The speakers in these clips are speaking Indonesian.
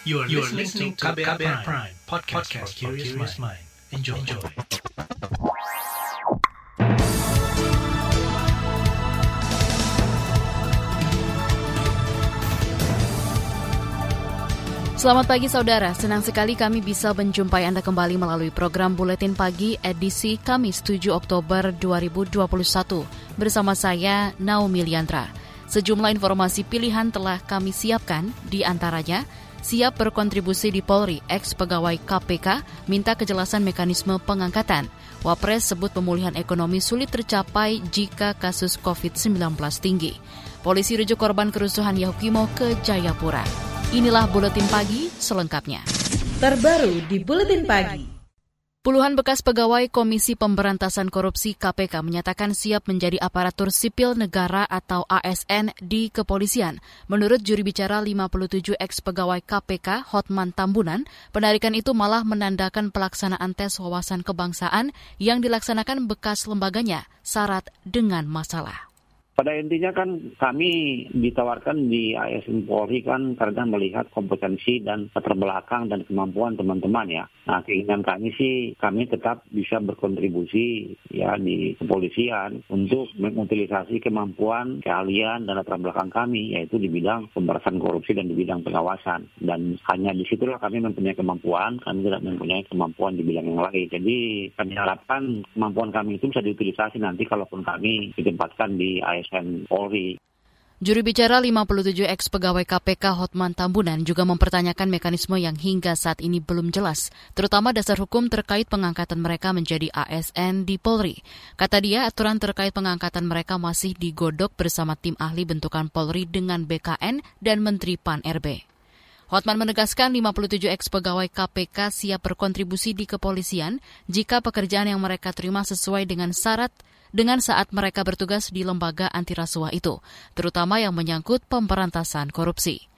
You are, you are listening to KBR, KBR Prime, Prime podcast, podcast for curious mind. Enjoy. Enjoy. Selamat pagi saudara, senang sekali kami bisa menjumpai Anda kembali melalui program Buletin Pagi edisi Kamis 7 Oktober 2021 bersama saya Naomi Liandra. Sejumlah informasi pilihan telah kami siapkan, di antaranya siap berkontribusi di Polri, ex pegawai KPK, minta kejelasan mekanisme pengangkatan. Wapres sebut pemulihan ekonomi sulit tercapai jika kasus COVID-19 tinggi. Polisi rujuk korban kerusuhan Yahukimo ke Jayapura. Inilah Buletin Pagi selengkapnya. Terbaru di Buletin Pagi. Puluhan bekas pegawai Komisi Pemberantasan Korupsi KPK menyatakan siap menjadi aparatur sipil negara atau ASN di kepolisian. Menurut juri bicara 57 ex pegawai KPK Hotman Tambunan, penarikan itu malah menandakan pelaksanaan tes wawasan kebangsaan yang dilaksanakan bekas lembaganya syarat dengan masalah. Pada intinya kan kami ditawarkan di ASN Polri kan karena melihat kompetensi dan latar belakang dan kemampuan teman-teman ya. Nah keinginan kami sih kami tetap bisa berkontribusi ya di kepolisian untuk mengutilisasi kemampuan, keahlian dan latar belakang kami yaitu di bidang pemberantasan korupsi dan di bidang pengawasan. Dan hanya di situlah kami mempunyai kemampuan, kami tidak mempunyai kemampuan di bidang yang lain. Jadi kami harapkan kemampuan kami itu bisa diutilisasi nanti kalaupun kami ditempatkan di ASN Polri. Juru bicara 57 ex pegawai KPK Hotman Tambunan juga mempertanyakan mekanisme yang hingga saat ini belum jelas, terutama dasar hukum terkait pengangkatan mereka menjadi ASN di Polri. Kata dia, aturan terkait pengangkatan mereka masih digodok bersama tim ahli bentukan Polri dengan BKN dan Menteri PAN RB. Hotman menegaskan 57 ex pegawai KPK siap berkontribusi di kepolisian jika pekerjaan yang mereka terima sesuai dengan syarat dengan saat mereka bertugas di lembaga anti rasuah itu, terutama yang menyangkut pemberantasan korupsi.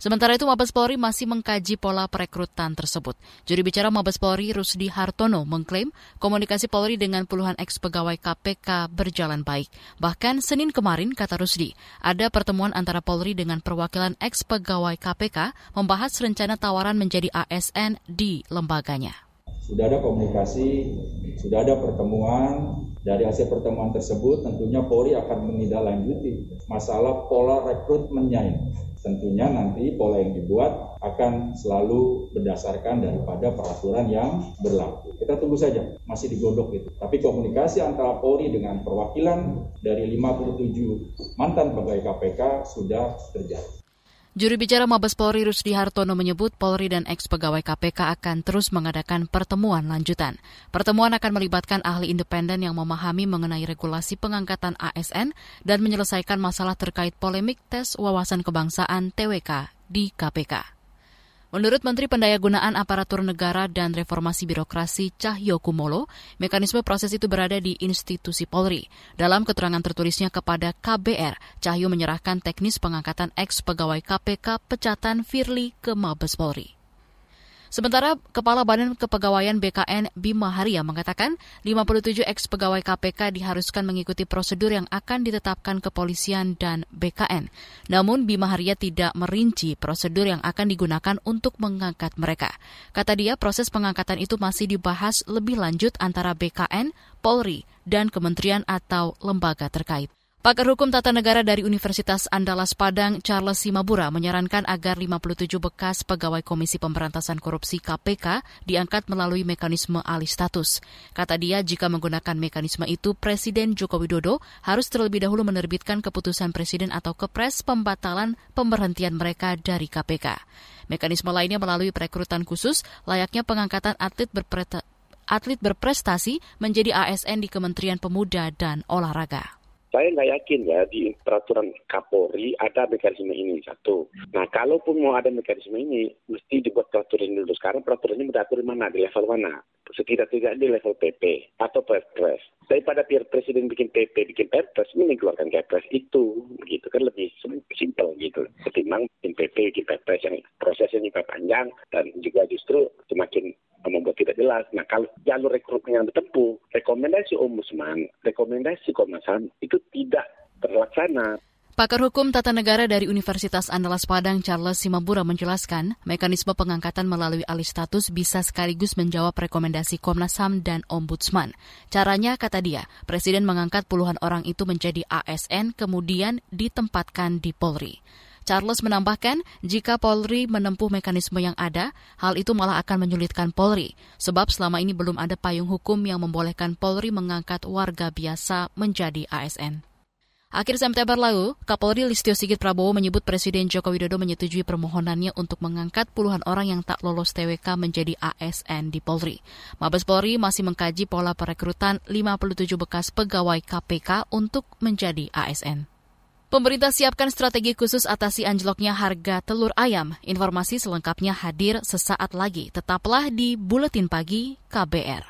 Sementara itu, Mabes Polri masih mengkaji pola perekrutan tersebut. Juri bicara Mabes Polri, Rusdi Hartono, mengklaim komunikasi Polri dengan puluhan eks pegawai KPK berjalan baik. Bahkan Senin kemarin, kata Rusdi, ada pertemuan antara Polri dengan perwakilan eks pegawai KPK membahas rencana tawaran menjadi ASN di lembaganya sudah ada komunikasi, sudah ada pertemuan. Dari hasil pertemuan tersebut tentunya Polri akan menindaklanjuti masalah pola rekrutmennya ini. Tentunya nanti pola yang dibuat akan selalu berdasarkan daripada peraturan yang berlaku. Kita tunggu saja, masih digodok itu. Tapi komunikasi antara Polri dengan perwakilan dari 57 mantan pegawai KPK sudah terjadi. Juru bicara Mabes Polri Rusdi Hartono menyebut Polri dan ex pegawai KPK akan terus mengadakan pertemuan lanjutan. Pertemuan akan melibatkan ahli independen yang memahami mengenai regulasi pengangkatan ASN dan menyelesaikan masalah terkait polemik tes wawasan kebangsaan TWK di KPK. Menurut Menteri Pendayagunaan Aparatur Negara dan Reformasi Birokrasi Cahyo Kumolo, mekanisme proses itu berada di institusi Polri. Dalam keterangan tertulisnya kepada KBR, Cahyo menyerahkan teknis pengangkatan ex pegawai KPK pecatan Firly ke Mabes Polri. Sementara Kepala Badan Kepegawaian BKN Bima Haria mengatakan 57 ex pegawai KPK diharuskan mengikuti prosedur yang akan ditetapkan kepolisian dan BKN. Namun Bima Haria tidak merinci prosedur yang akan digunakan untuk mengangkat mereka. Kata dia proses pengangkatan itu masih dibahas lebih lanjut antara BKN, Polri, dan kementerian atau lembaga terkait. Pakar Hukum Tata Negara dari Universitas Andalas Padang, Charles Simabura, menyarankan agar 57 bekas pegawai Komisi Pemberantasan Korupsi KPK diangkat melalui mekanisme alih status. Kata dia, jika menggunakan mekanisme itu, Presiden Joko Widodo harus terlebih dahulu menerbitkan keputusan Presiden atau Kepres pembatalan pemberhentian mereka dari KPK. Mekanisme lainnya melalui perekrutan khusus, layaknya pengangkatan atlet berprestasi menjadi ASN di Kementerian Pemuda dan Olahraga. Saya nggak yakin ya di peraturan Kapolri ada mekanisme ini satu. Nah, kalaupun mau ada mekanisme ini, mesti dibuat peraturan dulu. Sekarang peraturan ini beratur di mana? Di level mana? Setidak-tidaknya di level PP atau Perpres. Daripada Presiden bikin PP, bikin Perpres, ini keluarkan Perpres itu. Gitu kan lebih simpel gitu. Ketimbang bikin PP, bikin Perpres yang prosesnya juga panjang dan juga justru semakin membuat tidak jelas. Nah, kalau jalur rekrutmen yang ditempuh, rekomendasi Ombudsman, rekomendasi Komnas HAM itu tidak terlaksana. Pakar Hukum Tata Negara dari Universitas Andalas Padang Charles Simabura menjelaskan, mekanisme pengangkatan melalui alih status bisa sekaligus menjawab rekomendasi Komnas HAM dan Ombudsman. Caranya, kata dia, Presiden mengangkat puluhan orang itu menjadi ASN kemudian ditempatkan di Polri. Charles menambahkan, jika Polri menempuh mekanisme yang ada, hal itu malah akan menyulitkan Polri, sebab selama ini belum ada payung hukum yang membolehkan Polri mengangkat warga biasa menjadi ASN. Akhir September lalu, Kapolri Listio Sigit Prabowo menyebut Presiden Joko Widodo menyetujui permohonannya untuk mengangkat puluhan orang yang tak lolos TWK menjadi ASN di Polri. Mabes Polri masih mengkaji pola perekrutan 57 bekas pegawai KPK untuk menjadi ASN. Pemerintah siapkan strategi khusus atasi anjloknya harga telur ayam. Informasi selengkapnya hadir sesaat lagi. Tetaplah di Buletin Pagi KBR.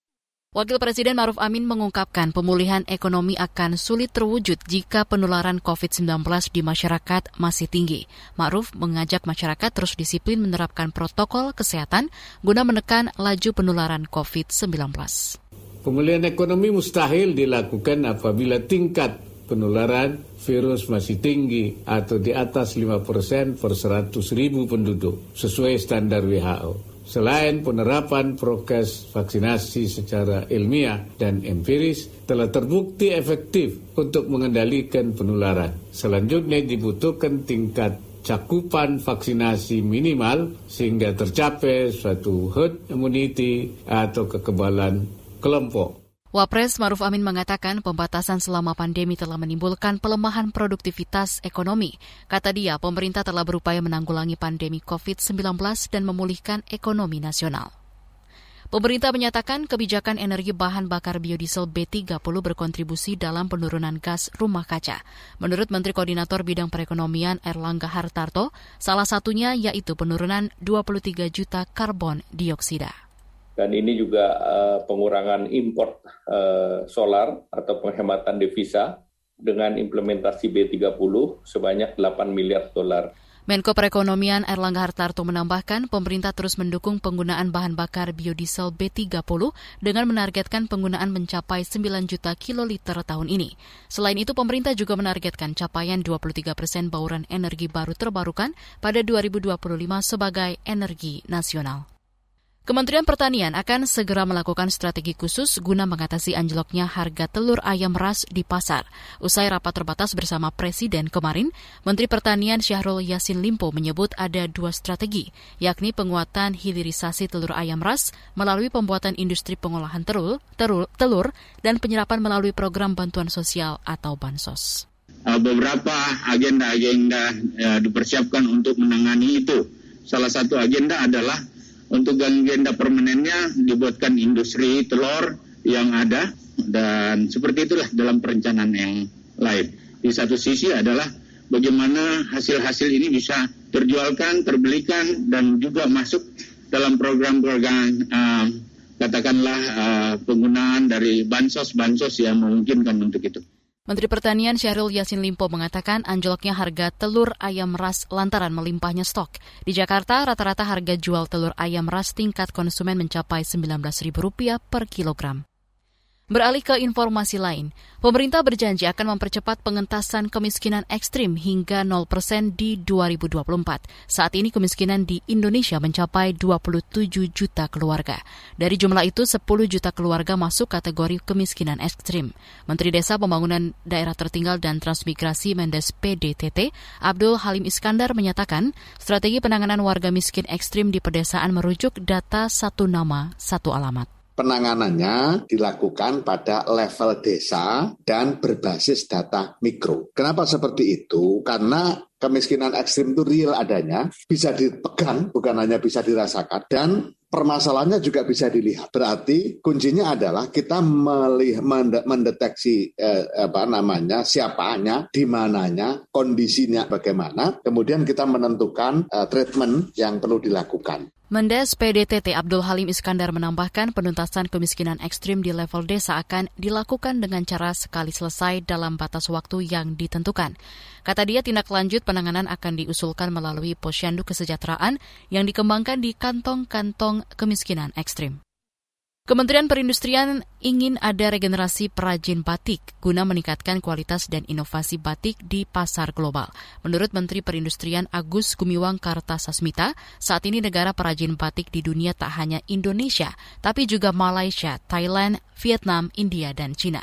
Wakil Presiden Maruf Amin mengungkapkan pemulihan ekonomi akan sulit terwujud jika penularan COVID-19 di masyarakat masih tinggi. Maruf mengajak masyarakat terus disiplin menerapkan protokol kesehatan guna menekan laju penularan COVID-19. Pemulihan ekonomi mustahil dilakukan apabila tingkat penularan virus masih tinggi atau di atas 5% per 100 ribu penduduk sesuai standar WHO. Selain penerapan prokes vaksinasi secara ilmiah dan empiris telah terbukti efektif untuk mengendalikan penularan. Selanjutnya dibutuhkan tingkat cakupan vaksinasi minimal sehingga tercapai suatu herd immunity atau kekebalan kelompok. Wapres Maruf Amin mengatakan pembatasan selama pandemi telah menimbulkan pelemahan produktivitas ekonomi. Kata dia, pemerintah telah berupaya menanggulangi pandemi COVID-19 dan memulihkan ekonomi nasional. Pemerintah menyatakan kebijakan energi bahan bakar biodiesel B30 berkontribusi dalam penurunan gas rumah kaca. Menurut Menteri Koordinator Bidang Perekonomian Erlangga Hartarto, salah satunya yaitu penurunan 23 juta karbon dioksida dan ini juga uh, pengurangan impor uh, solar atau penghematan devisa dengan implementasi B30 sebanyak 8 miliar dolar. Menko Perekonomian Erlangga Hartarto menambahkan pemerintah terus mendukung penggunaan bahan bakar biodiesel B30 dengan menargetkan penggunaan mencapai 9 juta kiloliter tahun ini. Selain itu, pemerintah juga menargetkan capaian 23 persen bauran energi baru terbarukan pada 2025 sebagai energi nasional. Kementerian Pertanian akan segera melakukan strategi khusus guna mengatasi anjloknya harga telur ayam ras di pasar. Usai rapat terbatas bersama Presiden kemarin, Menteri Pertanian Syahrul Yasin Limpo menyebut ada dua strategi, yakni penguatan hilirisasi telur ayam ras melalui pembuatan industri pengolahan telur, telur, telur dan penyerapan melalui program bantuan sosial atau bansos. Uh, beberapa agenda-agenda ya, dipersiapkan untuk menangani itu. Salah satu agenda adalah untuk agenda permanennya dibuatkan industri telur yang ada dan seperti itulah dalam perencanaan yang lain. Di satu sisi adalah bagaimana hasil-hasil ini bisa terjualkan, terbelikan dan juga masuk dalam program-program uh, katakanlah uh, penggunaan dari bansos-bansos yang memungkinkan untuk itu. Menteri Pertanian Syahrul Yasin Limpo mengatakan anjloknya harga telur ayam ras lantaran melimpahnya stok. Di Jakarta, rata-rata harga jual telur ayam ras tingkat konsumen mencapai Rp19.000 per kilogram. Beralih ke informasi lain, pemerintah berjanji akan mempercepat pengentasan kemiskinan ekstrim hingga 0% di 2024. Saat ini kemiskinan di Indonesia mencapai 27 juta keluarga. Dari jumlah itu, 10 juta keluarga masuk kategori kemiskinan ekstrim. Menteri Desa Pembangunan Daerah Tertinggal dan Transmigrasi Mendes PDTT, Abdul Halim Iskandar menyatakan, strategi penanganan warga miskin ekstrim di pedesaan merujuk data satu nama, satu alamat penanganannya dilakukan pada level desa dan berbasis data mikro. Kenapa seperti itu? Karena kemiskinan ekstrim itu real adanya, bisa dipegang, bukan hanya bisa dirasakan, dan permasalahannya juga bisa dilihat. Berarti kuncinya adalah kita melihat mendeteksi eh, apa namanya siapanya, di mananya, kondisinya bagaimana, kemudian kita menentukan eh, treatment yang perlu dilakukan. Mendes PDTT Abdul Halim Iskandar menambahkan penuntasan kemiskinan ekstrim di level desa akan dilakukan dengan cara sekali selesai dalam batas waktu yang ditentukan. Kata dia tindak lanjut penanganan akan diusulkan melalui posyandu kesejahteraan yang dikembangkan di kantong-kantong kemiskinan ekstrim. Kementerian Perindustrian ingin ada regenerasi perajin batik guna meningkatkan kualitas dan inovasi batik di pasar global. Menurut Menteri Perindustrian Agus Gumiwang Kartasasmita, saat ini negara perajin batik di dunia tak hanya Indonesia, tapi juga Malaysia, Thailand, Vietnam, India, dan China.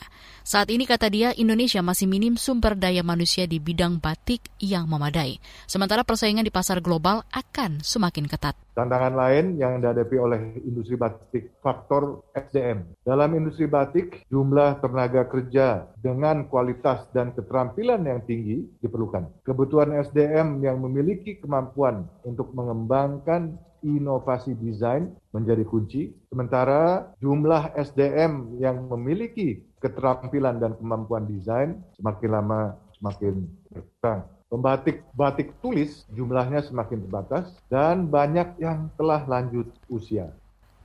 Saat ini kata dia Indonesia masih minim sumber daya manusia di bidang batik yang memadai. Sementara persaingan di pasar global akan semakin ketat. Tantangan lain yang dihadapi oleh industri batik faktor SDM. Dalam industri batik, jumlah tenaga kerja dengan kualitas dan keterampilan yang tinggi diperlukan. Kebutuhan SDM yang memiliki kemampuan untuk mengembangkan inovasi desain menjadi kunci. Sementara jumlah SDM yang memiliki keterampilan dan kemampuan desain semakin lama semakin berkurang. Pembatik batik tulis jumlahnya semakin terbatas dan banyak yang telah lanjut usia.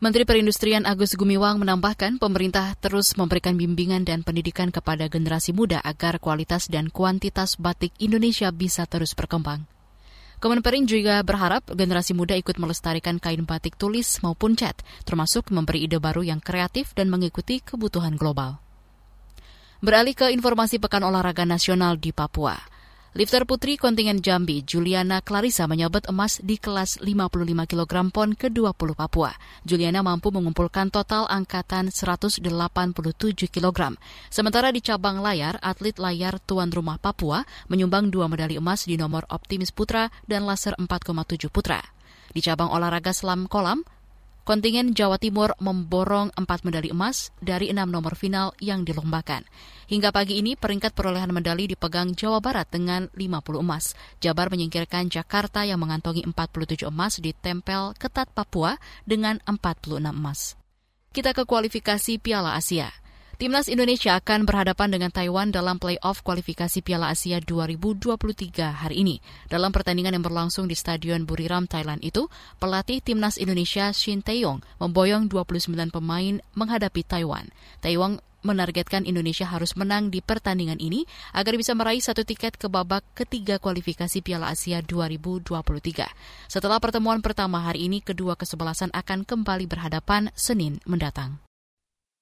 Menteri Perindustrian Agus Gumiwang menambahkan pemerintah terus memberikan bimbingan dan pendidikan kepada generasi muda agar kualitas dan kuantitas batik Indonesia bisa terus berkembang. Kemenperin juga berharap generasi muda ikut melestarikan kain batik tulis maupun cat, termasuk memberi ide baru yang kreatif dan mengikuti kebutuhan global. Beralih ke informasi Pekan Olahraga Nasional di Papua. Lifter putri kontingen Jambi, Juliana Clarissa menyabet emas di kelas 55 kg pon ke-20 Papua. Juliana mampu mengumpulkan total angkatan 187 kg. Sementara di cabang layar, atlet layar tuan rumah Papua menyumbang dua medali emas di nomor optimis putra dan laser 4,7 putra. Di cabang olahraga selam kolam, Kontingen Jawa Timur memborong empat medali emas dari enam nomor final yang dilombakan. Hingga pagi ini peringkat perolehan medali dipegang Jawa Barat dengan 50 emas. Jabar menyingkirkan Jakarta yang mengantongi 47 emas di tempel ketat Papua dengan 46 emas. Kita ke kualifikasi Piala Asia. Timnas Indonesia akan berhadapan dengan Taiwan dalam playoff kualifikasi Piala Asia 2023 hari ini. Dalam pertandingan yang berlangsung di Stadion Buriram, Thailand itu, pelatih Timnas Indonesia Shin Tae-yong memboyong 29 pemain menghadapi Taiwan. Taiwan menargetkan Indonesia harus menang di pertandingan ini agar bisa meraih satu tiket ke babak ketiga kualifikasi Piala Asia 2023. Setelah pertemuan pertama hari ini, kedua kesebelasan akan kembali berhadapan Senin mendatang.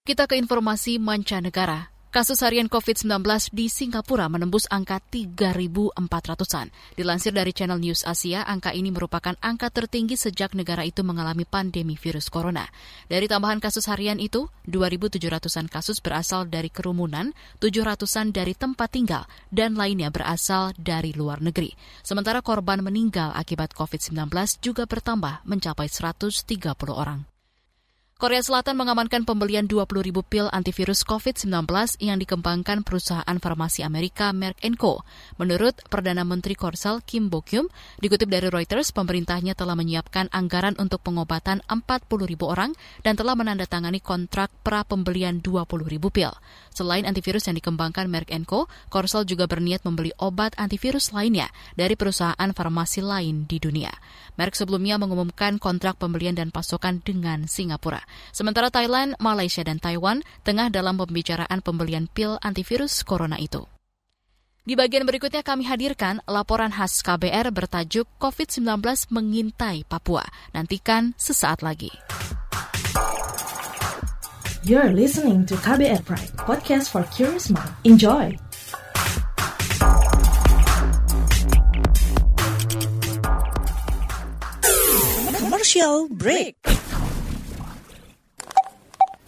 Kita ke informasi mancanegara. Kasus harian COVID-19 di Singapura menembus angka 3.400-an. Dilansir dari Channel News Asia, angka ini merupakan angka tertinggi sejak negara itu mengalami pandemi virus corona. Dari tambahan kasus harian itu, 2.700-an kasus berasal dari kerumunan, 700-an dari tempat tinggal, dan lainnya berasal dari luar negeri. Sementara korban meninggal akibat COVID-19 juga bertambah mencapai 130 orang. Korea Selatan mengamankan pembelian 20 ribu pil antivirus COVID-19 yang dikembangkan perusahaan farmasi Amerika Merck Co. Menurut Perdana Menteri Korsel Kim Bokyum, dikutip dari Reuters, pemerintahnya telah menyiapkan anggaran untuk pengobatan 40 ribu orang dan telah menandatangani kontrak pra pembelian 20 ribu pil. Selain antivirus yang dikembangkan Merck Co., Korsel juga berniat membeli obat antivirus lainnya dari perusahaan farmasi lain di dunia. Merck sebelumnya mengumumkan kontrak pembelian dan pasokan dengan Singapura. Sementara Thailand, Malaysia, dan Taiwan tengah dalam pembicaraan pembelian pil antivirus corona itu. Di bagian berikutnya kami hadirkan laporan khas KBR bertajuk COVID-19 mengintai Papua. Nantikan sesaat lagi. You're listening to KBR Pride, podcast for curious mind. Enjoy! Commercial break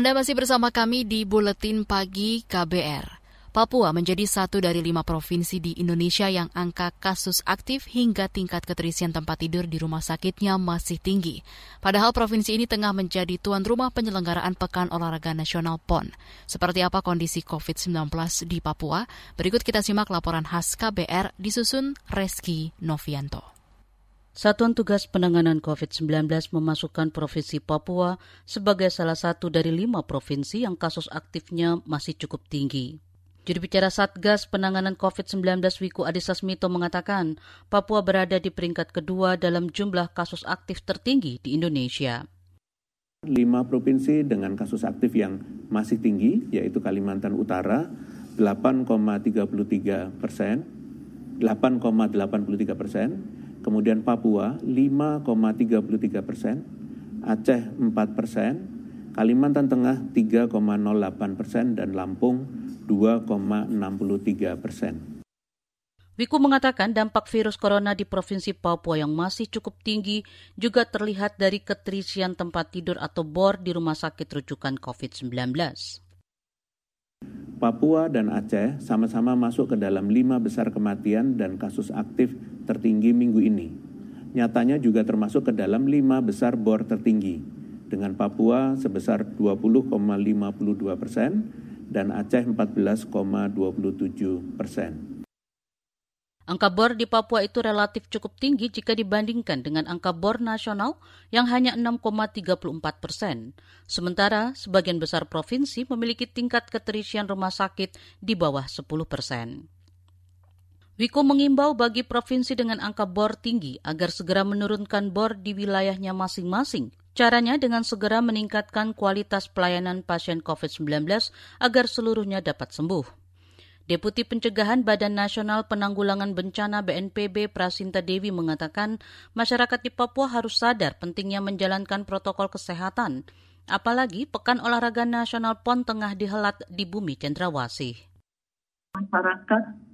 Anda masih bersama kami di Buletin Pagi KBR. Papua menjadi satu dari lima provinsi di Indonesia yang angka kasus aktif hingga tingkat keterisian tempat tidur di rumah sakitnya masih tinggi. Padahal provinsi ini tengah menjadi tuan rumah penyelenggaraan Pekan Olahraga Nasional PON. Seperti apa kondisi COVID-19 di Papua? Berikut kita simak laporan khas KBR disusun Reski Novianto. Satuan Tugas Penanganan COVID-19 memasukkan Provinsi Papua sebagai salah satu dari lima provinsi yang kasus aktifnya masih cukup tinggi. Juru bicara Satgas Penanganan COVID-19 Wiku Adhisa Smito mengatakan Papua berada di peringkat kedua dalam jumlah kasus aktif tertinggi di Indonesia. Lima provinsi dengan kasus aktif yang masih tinggi, yaitu Kalimantan Utara 8,33 persen, 8,83 persen, kemudian Papua 5,33 persen, Aceh 4 persen, Kalimantan Tengah 3,08 persen, dan Lampung 2,63 persen. Wiku mengatakan dampak virus corona di Provinsi Papua yang masih cukup tinggi juga terlihat dari keterisian tempat tidur atau BOR di rumah sakit rujukan COVID-19. Papua dan Aceh sama-sama masuk ke dalam lima besar kematian dan kasus aktif tertinggi minggu ini. Nyatanya juga termasuk ke dalam lima besar BOR tertinggi, dengan Papua sebesar 20,52 persen, dan Aceh 14,27 persen. Angka bor di Papua itu relatif cukup tinggi jika dibandingkan dengan angka bor nasional yang hanya 6,34 persen. Sementara sebagian besar provinsi memiliki tingkat keterisian rumah sakit di bawah 10 persen. Wiko mengimbau bagi provinsi dengan angka bor tinggi agar segera menurunkan bor di wilayahnya masing-masing Caranya dengan segera meningkatkan kualitas pelayanan pasien COVID-19 agar seluruhnya dapat sembuh. Deputi Pencegahan Badan Nasional Penanggulangan Bencana BNPB Prasinta Dewi mengatakan masyarakat di Papua harus sadar pentingnya menjalankan protokol kesehatan, apalagi Pekan Olahraga Nasional PON tengah dihelat di bumi Cendrawasih. Masyarakat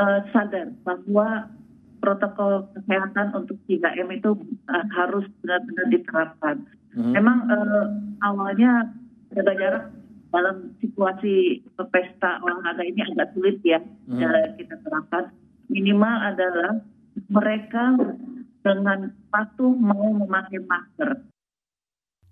uh, sadar bahwa protokol kesehatan untuk 3M itu uh, harus benar-benar diterapkan. Hmm. Memang uh, awalnya jaga jarak dalam situasi pesta olahraga ini agak sulit ya hmm. uh, kita terapkan. Minimal adalah mereka dengan patuh mau memakai masker.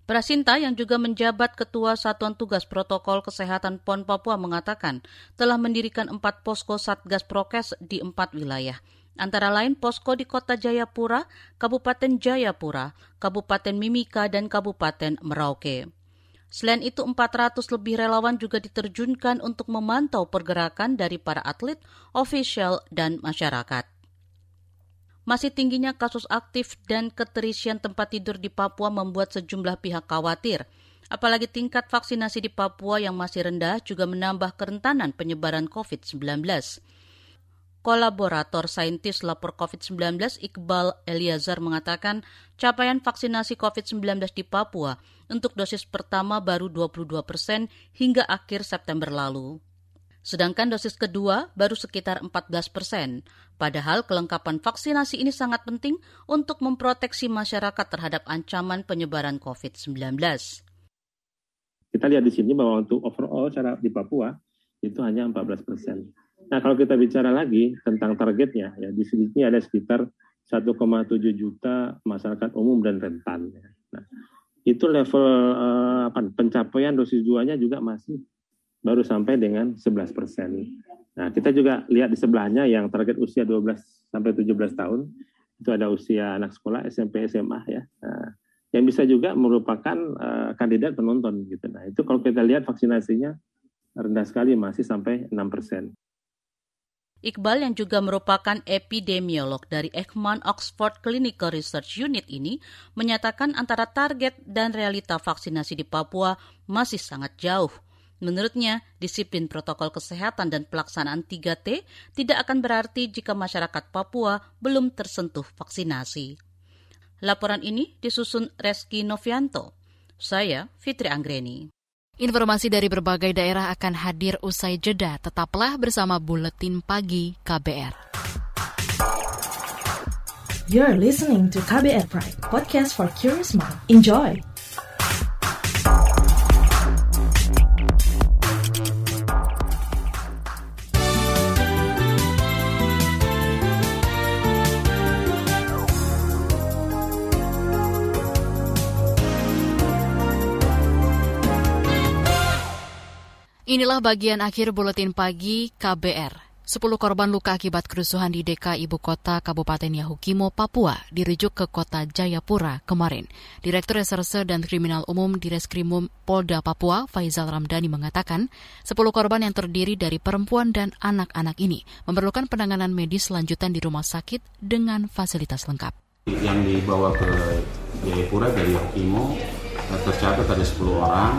Prasinta yang juga menjabat Ketua Satuan Tugas Protokol Kesehatan PON Papua mengatakan telah mendirikan empat posko Satgas Prokes di empat wilayah antara lain posko di Kota Jayapura, Kabupaten Jayapura, Kabupaten Mimika, dan Kabupaten Merauke. Selain itu, 400 lebih relawan juga diterjunkan untuk memantau pergerakan dari para atlet, ofisial, dan masyarakat. Masih tingginya kasus aktif dan keterisian tempat tidur di Papua membuat sejumlah pihak khawatir. Apalagi tingkat vaksinasi di Papua yang masih rendah juga menambah kerentanan penyebaran COVID-19. Kolaborator saintis lapor COVID-19 Iqbal Eliazar mengatakan capaian vaksinasi COVID-19 di Papua untuk dosis pertama baru 22 persen hingga akhir September lalu. Sedangkan dosis kedua baru sekitar 14 persen. Padahal kelengkapan vaksinasi ini sangat penting untuk memproteksi masyarakat terhadap ancaman penyebaran COVID-19. Kita lihat di sini bahwa untuk overall cara di Papua itu hanya 14 persen. Nah, kalau kita bicara lagi tentang targetnya, ya di sini ada sekitar 1,7 juta masyarakat umum dan rentan. Nah, itu level eh, apa, pencapaian dosis duanya juga masih baru sampai dengan 11 persen. Nah, kita juga lihat di sebelahnya yang target usia 12 sampai 17 tahun itu ada usia anak sekolah SMP SMA ya. Nah, yang bisa juga merupakan uh, kandidat penonton gitu. Nah itu kalau kita lihat vaksinasinya rendah sekali masih sampai 6 persen. Iqbal yang juga merupakan epidemiolog dari Ekman Oxford Clinical Research Unit ini menyatakan antara target dan realita vaksinasi di Papua masih sangat jauh. Menurutnya, disiplin protokol kesehatan dan pelaksanaan 3T tidak akan berarti jika masyarakat Papua belum tersentuh vaksinasi. Laporan ini disusun Reski Novianto. Saya Fitri Anggreni. Informasi dari berbagai daerah akan hadir usai jeda. Tetaplah bersama Buletin Pagi KBR. You're listening to KBR Pride, podcast for curious mind. Enjoy! Inilah bagian akhir buletin pagi KBR. Sepuluh korban luka akibat kerusuhan di DK Ibu Kota Kabupaten Yahukimo, Papua dirujuk ke kota Jayapura kemarin. Direktur Reserse dan Kriminal Umum di Reskrimum Polda Papua, Faizal Ramdhani mengatakan, sepuluh korban yang terdiri dari perempuan dan anak-anak ini memerlukan penanganan medis lanjutan di rumah sakit dengan fasilitas lengkap. Yang dibawa ke Jayapura dari Yahukimo tercatat ada 10 orang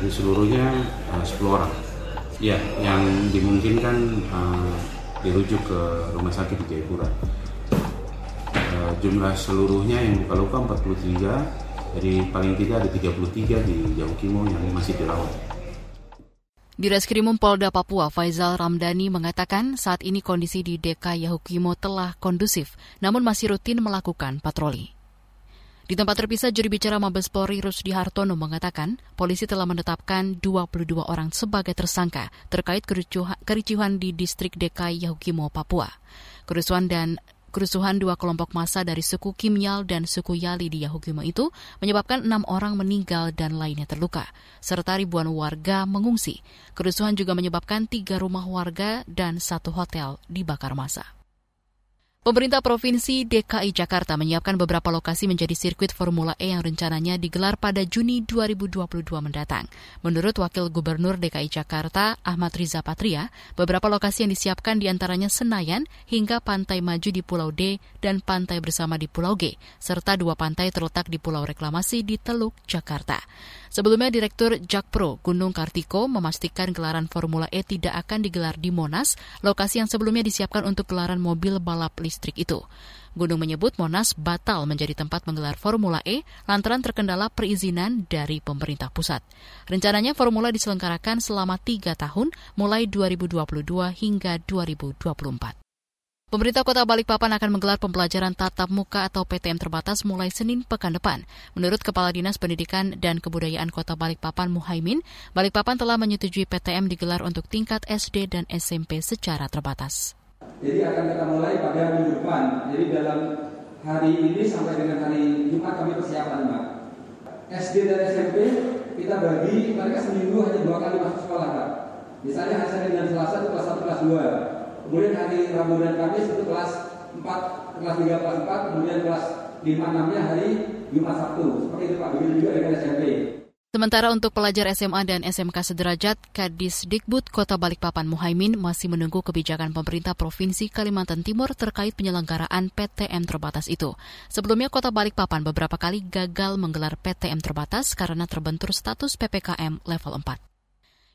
di seluruhnya uh, 10 orang. Ya, yang dimungkinkan uh, dirujuk ke rumah sakit di Jayapura. Uh, jumlah seluruhnya yang luka-luka 43, jadi paling tidak ada 33 di Jauh Kimo yang masih dirawat. Di Reskrimum Polda Papua, Faizal Ramdhani mengatakan saat ini kondisi di DK Yahukimo telah kondusif, namun masih rutin melakukan patroli. Di tempat terpisah, juri bicara Mabes Polri Rusdi Hartono mengatakan polisi telah menetapkan 22 orang sebagai tersangka terkait kericuhan di distrik DKI Yahukimo, Papua. Kerusuhan dan Kerusuhan dua kelompok massa dari suku Kimyal dan suku Yali di Yahukimo itu menyebabkan enam orang meninggal dan lainnya terluka, serta ribuan warga mengungsi. Kerusuhan juga menyebabkan tiga rumah warga dan satu hotel dibakar massa. Pemerintah Provinsi DKI Jakarta menyiapkan beberapa lokasi menjadi sirkuit Formula E yang rencananya digelar pada Juni 2022 mendatang. Menurut Wakil Gubernur DKI Jakarta, Ahmad Riza Patria, beberapa lokasi yang disiapkan di antaranya Senayan hingga Pantai Maju di Pulau D dan Pantai Bersama di Pulau G, serta dua pantai terletak di Pulau Reklamasi di Teluk, Jakarta. Sebelumnya Direktur Jakpro Gunung Kartiko memastikan gelaran Formula E tidak akan digelar di Monas, lokasi yang sebelumnya disiapkan untuk gelaran mobil balap listrik itu. Gunung menyebut Monas batal menjadi tempat menggelar Formula E lantaran terkendala perizinan dari pemerintah pusat. Rencananya Formula diselenggarakan selama tiga tahun, mulai 2022 hingga 2024. Pemerintah Kota Balikpapan akan menggelar pembelajaran tatap muka atau PTM terbatas mulai Senin pekan depan. Menurut Kepala Dinas Pendidikan dan Kebudayaan Kota Balikpapan Muhaimin, Balikpapan telah menyetujui PTM digelar untuk tingkat SD dan SMP secara terbatas. Jadi akan kita mulai pada minggu depan. Jadi dalam hari ini sampai dengan hari Jumat kami persiapan, Mbak. SD dan SMP kita bagi mereka seminggu hanya dua kali masuk sekolah, Mbak. Misalnya hari Senin dan Selasa itu kelas 1, kelas 2 Kemudian hari Rabu dan Kamis itu kelas 4, kelas 3, kelas 4, kemudian kelas 5, 6-nya hari Jumat Sabtu. Seperti itu Pak, begitu juga dengan SMP. Sementara untuk pelajar SMA dan SMK sederajat, Kadis Dikbud Kota Balikpapan Muhaimin masih menunggu kebijakan pemerintah Provinsi Kalimantan Timur terkait penyelenggaraan PTM terbatas itu. Sebelumnya Kota Balikpapan beberapa kali gagal menggelar PTM terbatas karena terbentur status PPKM level 4.